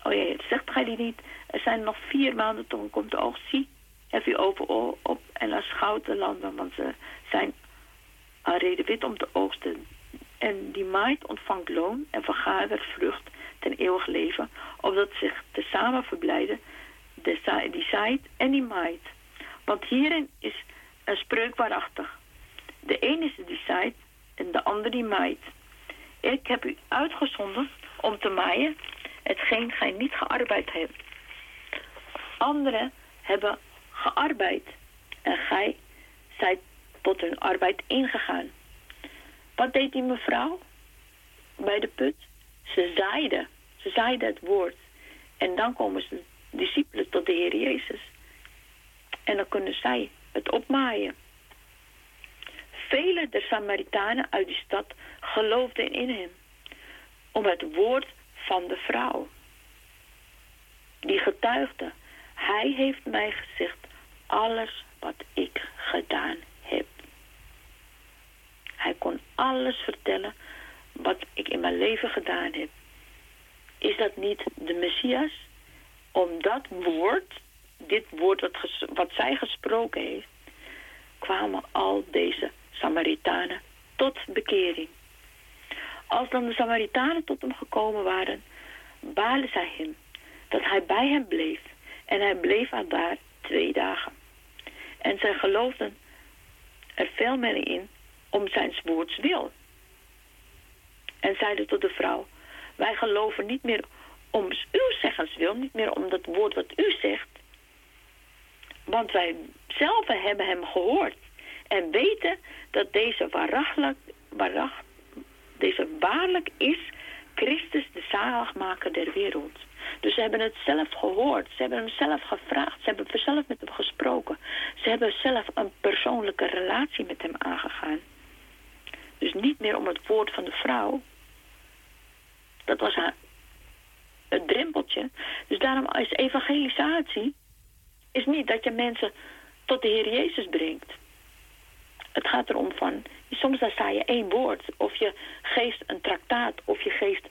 Oh ja, zegt gij die niet. Er zijn nog vier maanden, toen komt de oogst. Zie, hef u open op en aanschouwt de landen, want ze zijn al reden wit om te oogsten. En die maait ontvangt loon en vergadert vrucht ten eeuwig leven, opdat zich tezamen verblijden de, die zaait en die maait. Want hierin is een spreuk waarachtig. De een is die zaait en de ander die maait. Ik heb u uitgezonden om te maaien hetgeen gij niet gearbeid hebt. Anderen hebben gearbeid en gij zijt tot hun arbeid ingegaan. Wat deed die mevrouw bij de put? Ze zaaide. Ze zaaide het woord. En dan komen ze discipelen tot de Heer Jezus. En dan kunnen zij het opmaaien. Vele der Samaritanen uit die stad geloofden in hem. Om het woord van de vrouw. Die getuigde. Hij heeft mij gezegd alles wat ik gedaan heb. Hij kon alles vertellen wat ik in mijn leven gedaan heb. Is dat niet de Messias? Om dat woord, dit woord wat, zij gesproken heeft, kwamen al deze Samaritanen tot bekering. Als dan de Samaritanen tot hem gekomen waren, balen zij hem dat hij bij hem bleef. En hij bleef al daar twee dagen. En zij geloofden er veel meer in om zijn woords wil. En zeiden tot de vrouw, wij geloven niet meer om uw zeggens wil, niet meer om dat woord wat u zegt. Want wij zelf hebben hem gehoord en weten dat deze deze waarlijk is Christus de zaligmaker der wereld. Dus ze hebben het zelf gehoord. Ze hebben hem zelf gevraagd. Ze hebben zelf met hem gesproken. Ze hebben zelf een persoonlijke relatie met hem aangegaan. Dus niet meer om het woord van de vrouw. Dat was haar, het drempeltje. Dus daarom is evangelisatie... is niet dat je mensen tot de Heer Jezus brengt. Het gaat erom van... Soms dan sta je één woord. Of je geeft een traktaat. Of je geeft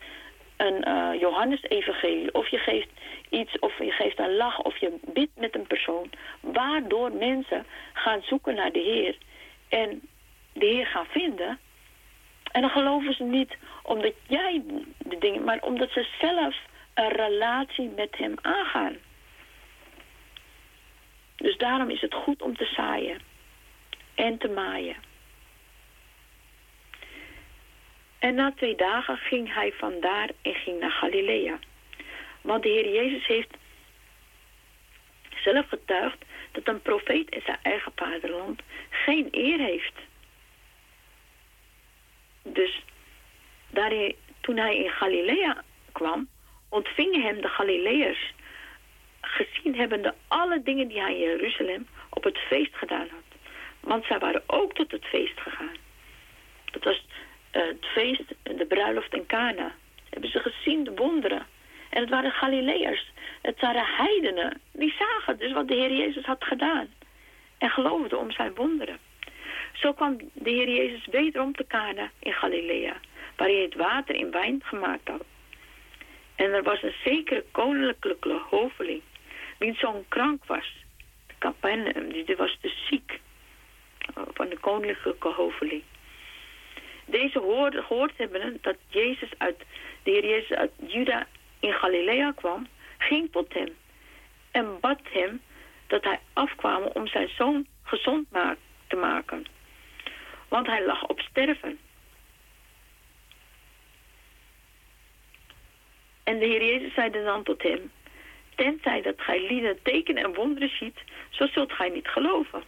een uh, Johannes-evangelie. Of je geeft iets, of je geeft een lach, of je bidt met een persoon. Waardoor mensen gaan zoeken naar de Heer. En de Heer gaan vinden. En dan geloven ze niet omdat jij de dingen, maar omdat ze zelf een relatie met hem aangaan. Dus daarom is het goed om te zaaien en te maaien. En na twee dagen ging hij vandaar en ging naar Galilea. Want de Heer Jezus heeft zelf getuigd dat een profeet in zijn eigen vaderland geen eer heeft. Dus toen hij in Galilea kwam, ontvingen hem de Galileërs, gezien hebbende alle dingen die hij in Jeruzalem op het feest gedaan had. Want zij waren ook tot het feest gegaan. Dat was uh, het feest, de bruiloft in Cana. Hebben ze gezien, de wonderen. En het waren Galileërs. Het waren heidenen. Die zagen dus wat de Heer Jezus had gedaan. En geloofden om zijn wonderen. Zo kwam de Heer Jezus wederom te Cana in Galilea. Waar hij het water in wijn gemaakt had. En er was een zekere koninklijke hoveling. Wiens zoon krank was. Capernaum, die was dus ziek. Van de koninklijke hoveling. Deze hoorde, gehoord hebben dat Jezus uit, de Heer Jezus uit Juda in Galilea kwam, ging tot hem en bad hem dat hij afkwam om zijn zoon gezond te maken. Want hij lag op sterven. En de Heer Jezus zeide dan tot hem, tenzij dat gij lieden tekenen en wonderen ziet, zo zult gij niet geloven.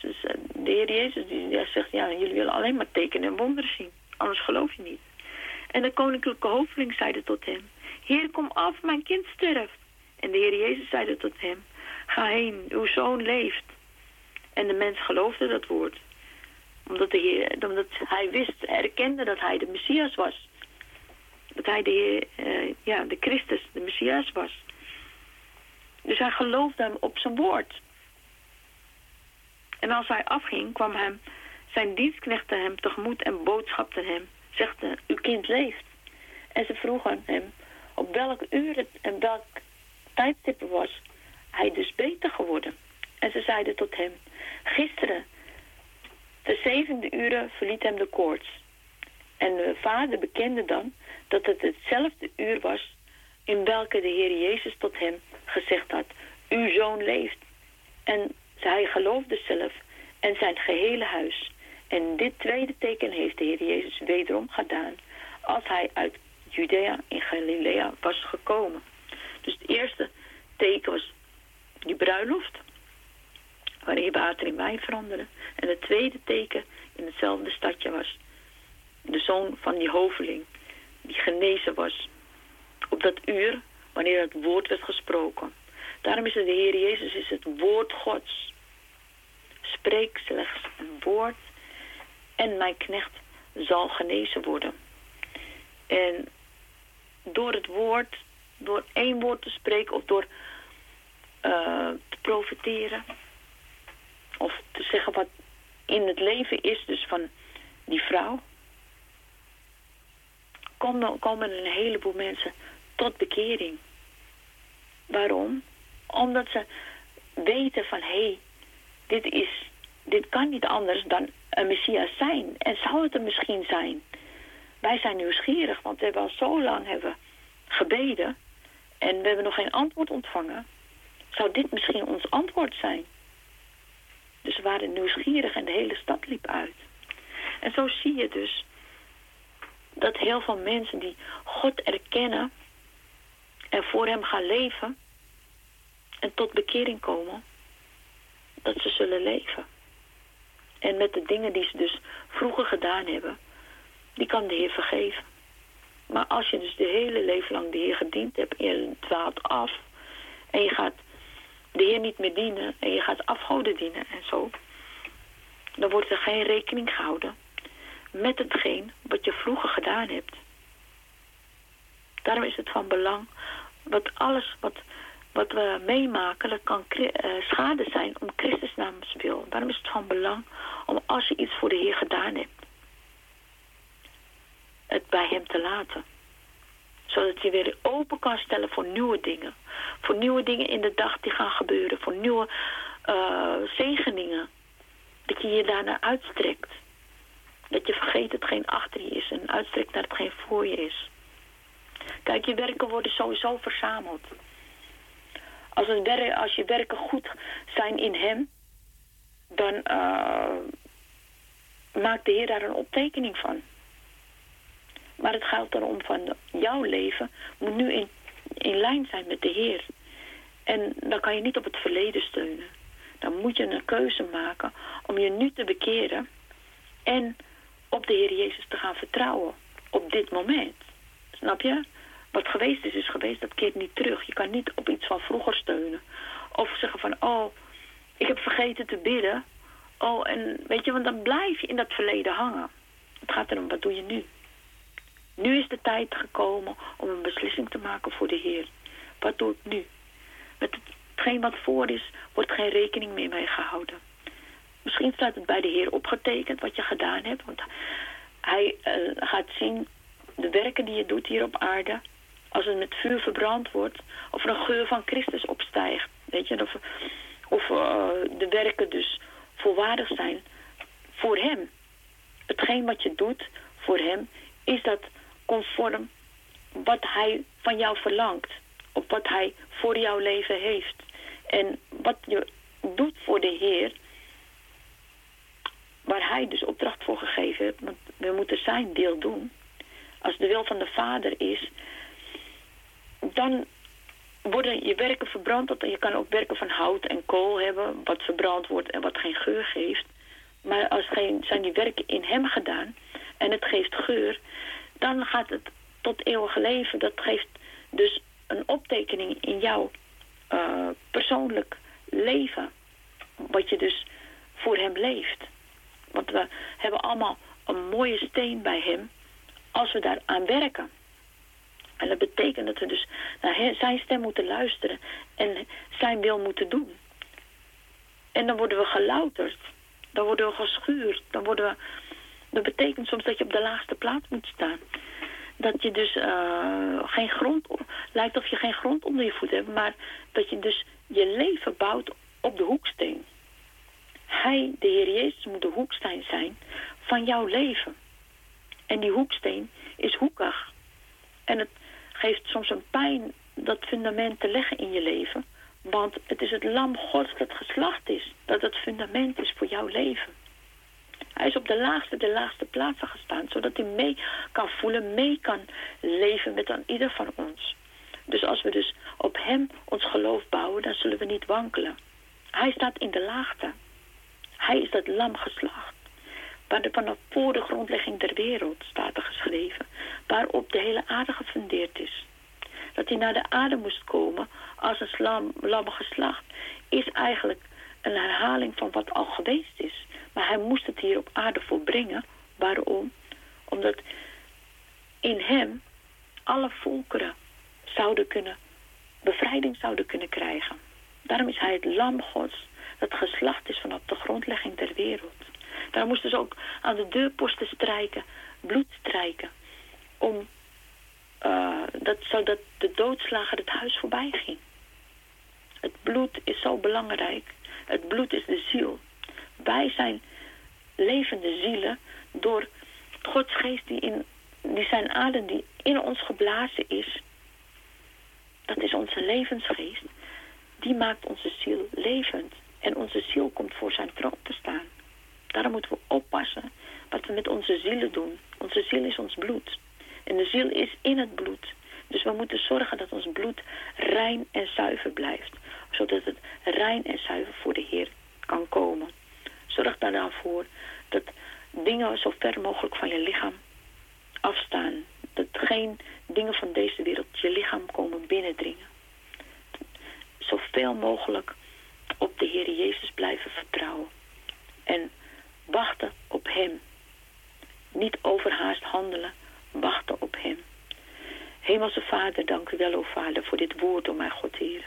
Dus uh, de Heer Jezus die, zegt, ja, jullie willen alleen maar tekenen en wonderen zien. Anders geloof je niet. En de koninklijke hoofdeling zeide tot hem, Heer, kom af, mijn kind sterft. En de Heer Jezus zeide tot hem, ga heen, uw zoon leeft. En de mens geloofde dat woord. Omdat, de omdat hij wist, erkende dat hij de Messias was. Dat hij de, uh, ja, de Christus, de Messias was. Dus hij geloofde hem op zijn woord. En als hij afging, kwam hem zijn dienstknechten hem tegemoet en boodschapten hem. Zegden, uw kind leeft. En ze vroegen hem op welk uur het en welk tijdstip was hij dus beter geworden. En ze zeiden tot hem, gisteren, de zevende uren verliet hem de koorts. En de vader bekende dan dat het hetzelfde uur was in welke de Heer Jezus tot hem gezegd had, uw zoon leeft. En hij geloofde zelf en zijn gehele huis. En dit tweede teken heeft de Heer Jezus wederom gedaan als hij uit Judea in Galilea was gekomen. Dus het eerste teken was die bruiloft, waarin water in wijn veranderde. En het tweede teken in hetzelfde stadje was de zoon van die hoveling, die genezen was op dat uur wanneer het woord werd gesproken. Daarom is het de Heer Jezus is het woord Gods. Spreek slechts een woord en mijn knecht zal genezen worden. En door het woord, door één woord te spreken of door uh, te profiteren of te zeggen wat in het leven is, dus van die vrouw, komen, komen een heleboel mensen tot bekering. Waarom? Omdat ze weten van, hé, hey, dit, is, dit kan niet anders dan een Messias zijn. En zou het er misschien zijn? Wij zijn nieuwsgierig, want we hebben al zo lang hebben gebeden en we hebben nog geen antwoord ontvangen. Zou dit misschien ons antwoord zijn? Dus we waren nieuwsgierig en de hele stad liep uit. En zo zie je dus dat heel veel mensen die God erkennen en voor hem gaan leven en tot bekering komen, dat ze zullen leven. En met de dingen die ze dus vroeger gedaan hebben, die kan de Heer vergeven. Maar als je dus de hele leven lang de Heer gediend hebt en je dwaalt af en je gaat de Heer niet meer dienen en je gaat afgoden dienen en zo, dan wordt er geen rekening gehouden met hetgeen wat je vroeger gedaan hebt. Daarom is het van belang wat alles wat, wat we meemaken, dat kan uh, schade zijn om Christus namens wil. Daarom is het van belang om als je iets voor de Heer gedaan hebt, het bij hem te laten. Zodat je weer open kan stellen voor nieuwe dingen. Voor nieuwe dingen in de dag die gaan gebeuren. Voor nieuwe uh, zegeningen. Dat je je daarnaar uitstrekt. Dat je vergeet hetgeen achter je is en uitstrekt naar hetgeen voor je is. Kijk, je werken worden sowieso verzameld. Als, het als je werken goed zijn in hem, dan uh, maakt de Heer daar een optekening van. Maar het gaat erom van jouw leven moet nu in, in lijn zijn met de Heer. En dan kan je niet op het verleden steunen. Dan moet je een keuze maken om je nu te bekeren en op de Heer Jezus te gaan vertrouwen op dit moment. Snap je? Wat geweest is, is geweest. Dat keert niet terug. Je kan niet op iets van vroeger steunen. Of zeggen van, oh, ik heb vergeten te bidden. Oh, en weet je, want dan blijf je in dat verleden hangen. Het gaat erom, wat doe je nu? Nu is de tijd gekomen om een beslissing te maken voor de Heer. Wat doe ik nu? Met hetgeen wat voor is, wordt geen rekening meer mee gehouden. Misschien staat het bij de Heer opgetekend wat je gedaan hebt. Want hij uh, gaat zien de werken die je doet hier op aarde. Als het met vuur verbrand wordt. Of er een geur van Christus opstijgt. Weet je, of, of uh, de werken dus volwaardig zijn voor hem. Hetgeen wat je doet voor hem, is dat conform wat hij van jou verlangt. Of wat hij voor jouw leven heeft. En wat je doet voor de Heer, waar hij dus opdracht voor gegeven heeft, want we moeten zijn deel doen. Als de wil van de Vader is, dan worden je werken verbrand. Je kan ook werken van hout en kool hebben, wat verbrand wordt en wat geen geur geeft. Maar als geen, zijn die werken in hem gedaan en het geeft geur, dan gaat het tot eeuwige leven. Dat geeft dus een optekening in jouw uh, persoonlijk leven. Wat je dus voor hem leeft. Want we hebben allemaal een mooie steen bij hem als we daar aan werken. En dat betekent dat we dus naar zijn stem moeten luisteren en zijn wil moeten doen. En dan worden we gelouterd. Dan worden we geschuurd. Dan worden we... Dat betekent soms dat je op de laagste plaats moet staan. Dat je dus uh, geen grond... Lijkt of je geen grond onder je voet hebt. Maar dat je dus je leven bouwt op de hoeksteen. Hij, de Heer Jezus, moet de hoeksteen zijn van jouw leven. En die hoeksteen is hoekig. En het geeft soms een pijn dat fundament te leggen in je leven. Want het is het lam gods dat geslacht is. Dat het fundament is voor jouw leven. Hij is op de laagste, de laagste plaatsen gestaan. Zodat hij mee kan voelen, mee kan leven met aan ieder van ons. Dus als we dus op hem ons geloof bouwen, dan zullen we niet wankelen. Hij staat in de laagte. Hij is dat lam geslacht. Waar de vanaf voor de grondlegging der wereld staat er geschreven. Waarop de hele aarde gefundeerd is. Dat hij naar de aarde moest komen als een slam, lam geslacht. Is eigenlijk een herhaling van wat al geweest is. Maar hij moest het hier op aarde volbrengen. Waarom? Omdat in hem alle volkeren zouden kunnen, bevrijding zouden kunnen krijgen. Daarom is hij het lam gods dat geslacht is vanaf de grondlegging der wereld. Daar moesten ze ook aan de deurposten strijken, bloed strijken. Om, uh, dat, zodat de doodslager het huis voorbij ging. Het bloed is zo belangrijk. Het bloed is de ziel. Wij zijn levende zielen door Gods geest die, in, die zijn adem die in ons geblazen is. Dat is onze levensgeest. Die maakt onze ziel levend. En onze ziel komt voor zijn troon te staan. Daarom moeten we oppassen wat we met onze zielen doen. Onze ziel is ons bloed. En de ziel is in het bloed. Dus we moeten zorgen dat ons bloed rein en zuiver blijft. Zodat het rein en zuiver voor de Heer kan komen. Zorg daar dan voor dat dingen zo ver mogelijk van je lichaam afstaan. Dat geen dingen van deze wereld je lichaam komen binnendringen. Zoveel mogelijk op de Heer Jezus blijven vertrouwen. En wachten op Hem. Niet overhaast handelen, wachten op Hem. Hemelse Vader, dank u wel, o Vader, voor dit woord, o mijn God, Heer.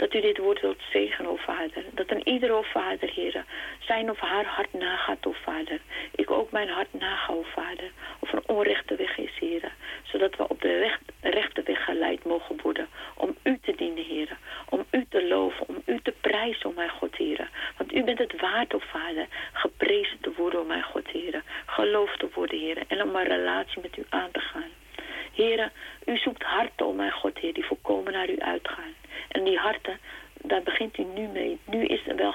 Dat u dit woord wilt zegenen, o Vader. Dat een ieder, o Vader, Heer, zijn of haar hart nagaat, o Vader. Ik ook mijn hart naga, o Vader. Of een onrechte weg is, Heer. Zodat we op de recht, rechte weg geleid mogen worden. Om u te dienen, Heer. Om u te loven, om u te prijzen, o mijn God, Heer. Want u bent het waard, o Vader, geprezen te worden, o mijn God, Heer. Geloofd te worden, Heer. En om een relatie met u aan te gaan. Heren, u zoekt harten, oh mijn God, Heer, die volkomen naar u uitgaan. En die harten, daar begint u nu mee. Nu is een wel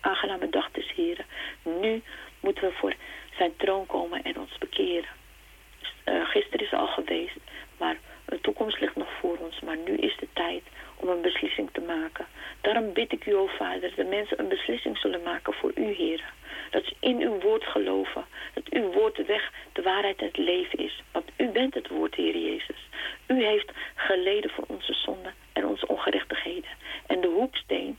aangename dag des Heren. Nu moeten we voor zijn troon komen en ons bekeren. Uh, gisteren is al geweest, maar de toekomst ligt nog voor ons. Maar nu is de tijd om een beslissing te maken. Daarom bid ik u, o Vader, dat de mensen een beslissing zullen maken voor u, Heren. Dat ze in uw woord geloven. Dat uw woord de weg, de waarheid en het leven is. Want u bent het woord, Heer Jezus. U heeft geleden voor onze zonden en onze ongerechtigheden. En de hoeksteen,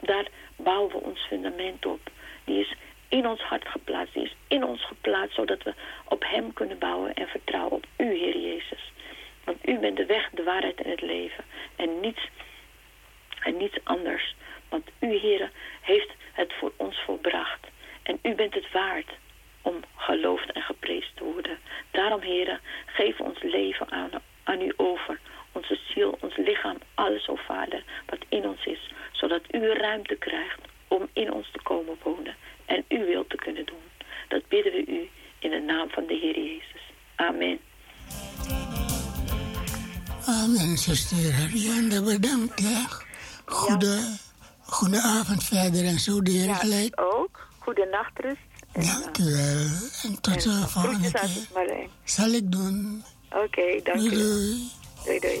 daar bouwen we ons fundament op. Die is in ons hart geplaatst. Die is in ons geplaatst, zodat we op hem kunnen bouwen en vertrouwen op u, Heer Jezus. Want u bent de weg, de waarheid en het leven. En niets, en niets anders. Want u, Heer, heeft het voor ons volbracht. En u bent het waard om geloofd en geprezen te worden. Daarom, heren, geef ons leven aan, aan u over. Onze ziel, ons lichaam, alles, o Vader, wat in ons is. Zodat u ruimte krijgt om in ons te komen wonen. En uw wil te kunnen doen. Dat bidden we u in de naam van de Heer Jezus. Amen. Amen, zuster Ariane. Bedankt. Goede, goede avond verder en zo, de Heer ja, ook. Goede nachtrust. Dank u wel. En tot de volgende keer. Zal ik doen. Oké, dank u. Doei. Doei, doei.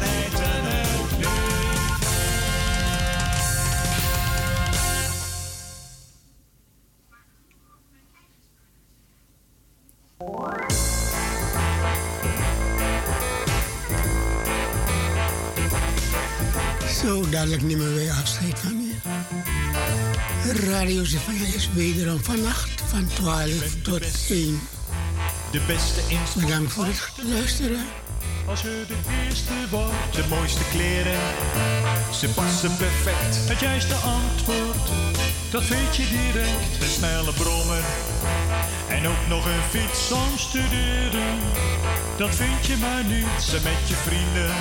dadelijk nemen wij afscheid van u. Radio Zevaya is wederom vannacht van 12 tot 1. De beste. Bedankt voor het luisteren. Als je de eerste wordt, de mooiste kleren. Ze passen perfect. Het juiste antwoord, dat weet je direct. Een snelle brommer en ook nog een fiets om studeren. Dat vind je maar niet, ze met je vrienden.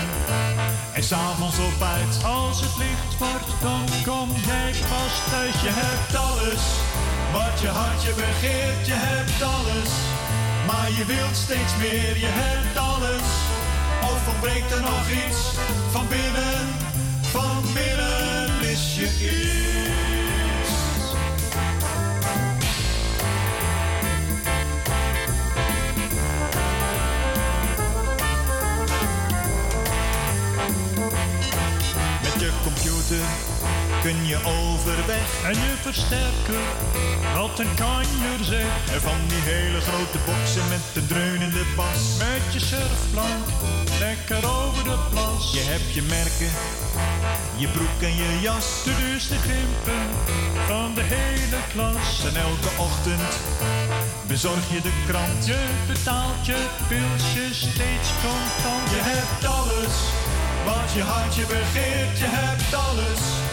En s'avonds op uit, als het licht wordt, dan kom jij pas thuis. Je hebt alles, wat je hartje begeert, je hebt alles. Maar je wilt steeds meer, je hebt alles. Ontbreekt er nog iets van binnen, van binnen mis je iets. Met je computer kun je overweg. En je versterker, wat een kanjer zeg. En van die hele grote boksen met de dreunende bas. Met je surfplank, lekker over de plas. Je hebt je merken, je broek en je jas. De duurste grimpen van de hele klas. En elke ochtend bezorg je de krant. Je betaalt je pilsje steeds contant. Je hebt alles, wat je hartje begeert. Je hebt alles.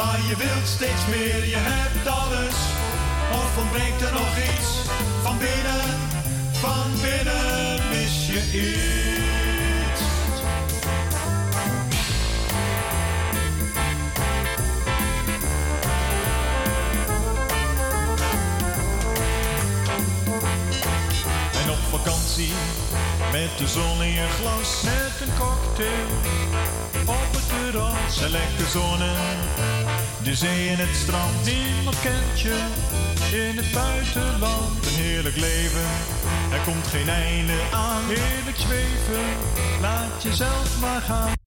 Maar je wilt steeds meer, je hebt alles. Of ontbreekt er nog iets van binnen, van binnen mis je iets. En op vakantie, met de zon in je glas, met een cocktail op terras. En lekker zonnen, de zee en het strand. Niemand kent je in het buitenland. Een heerlijk leven, er komt geen einde aan. Heerlijk zweven, laat jezelf maar gaan.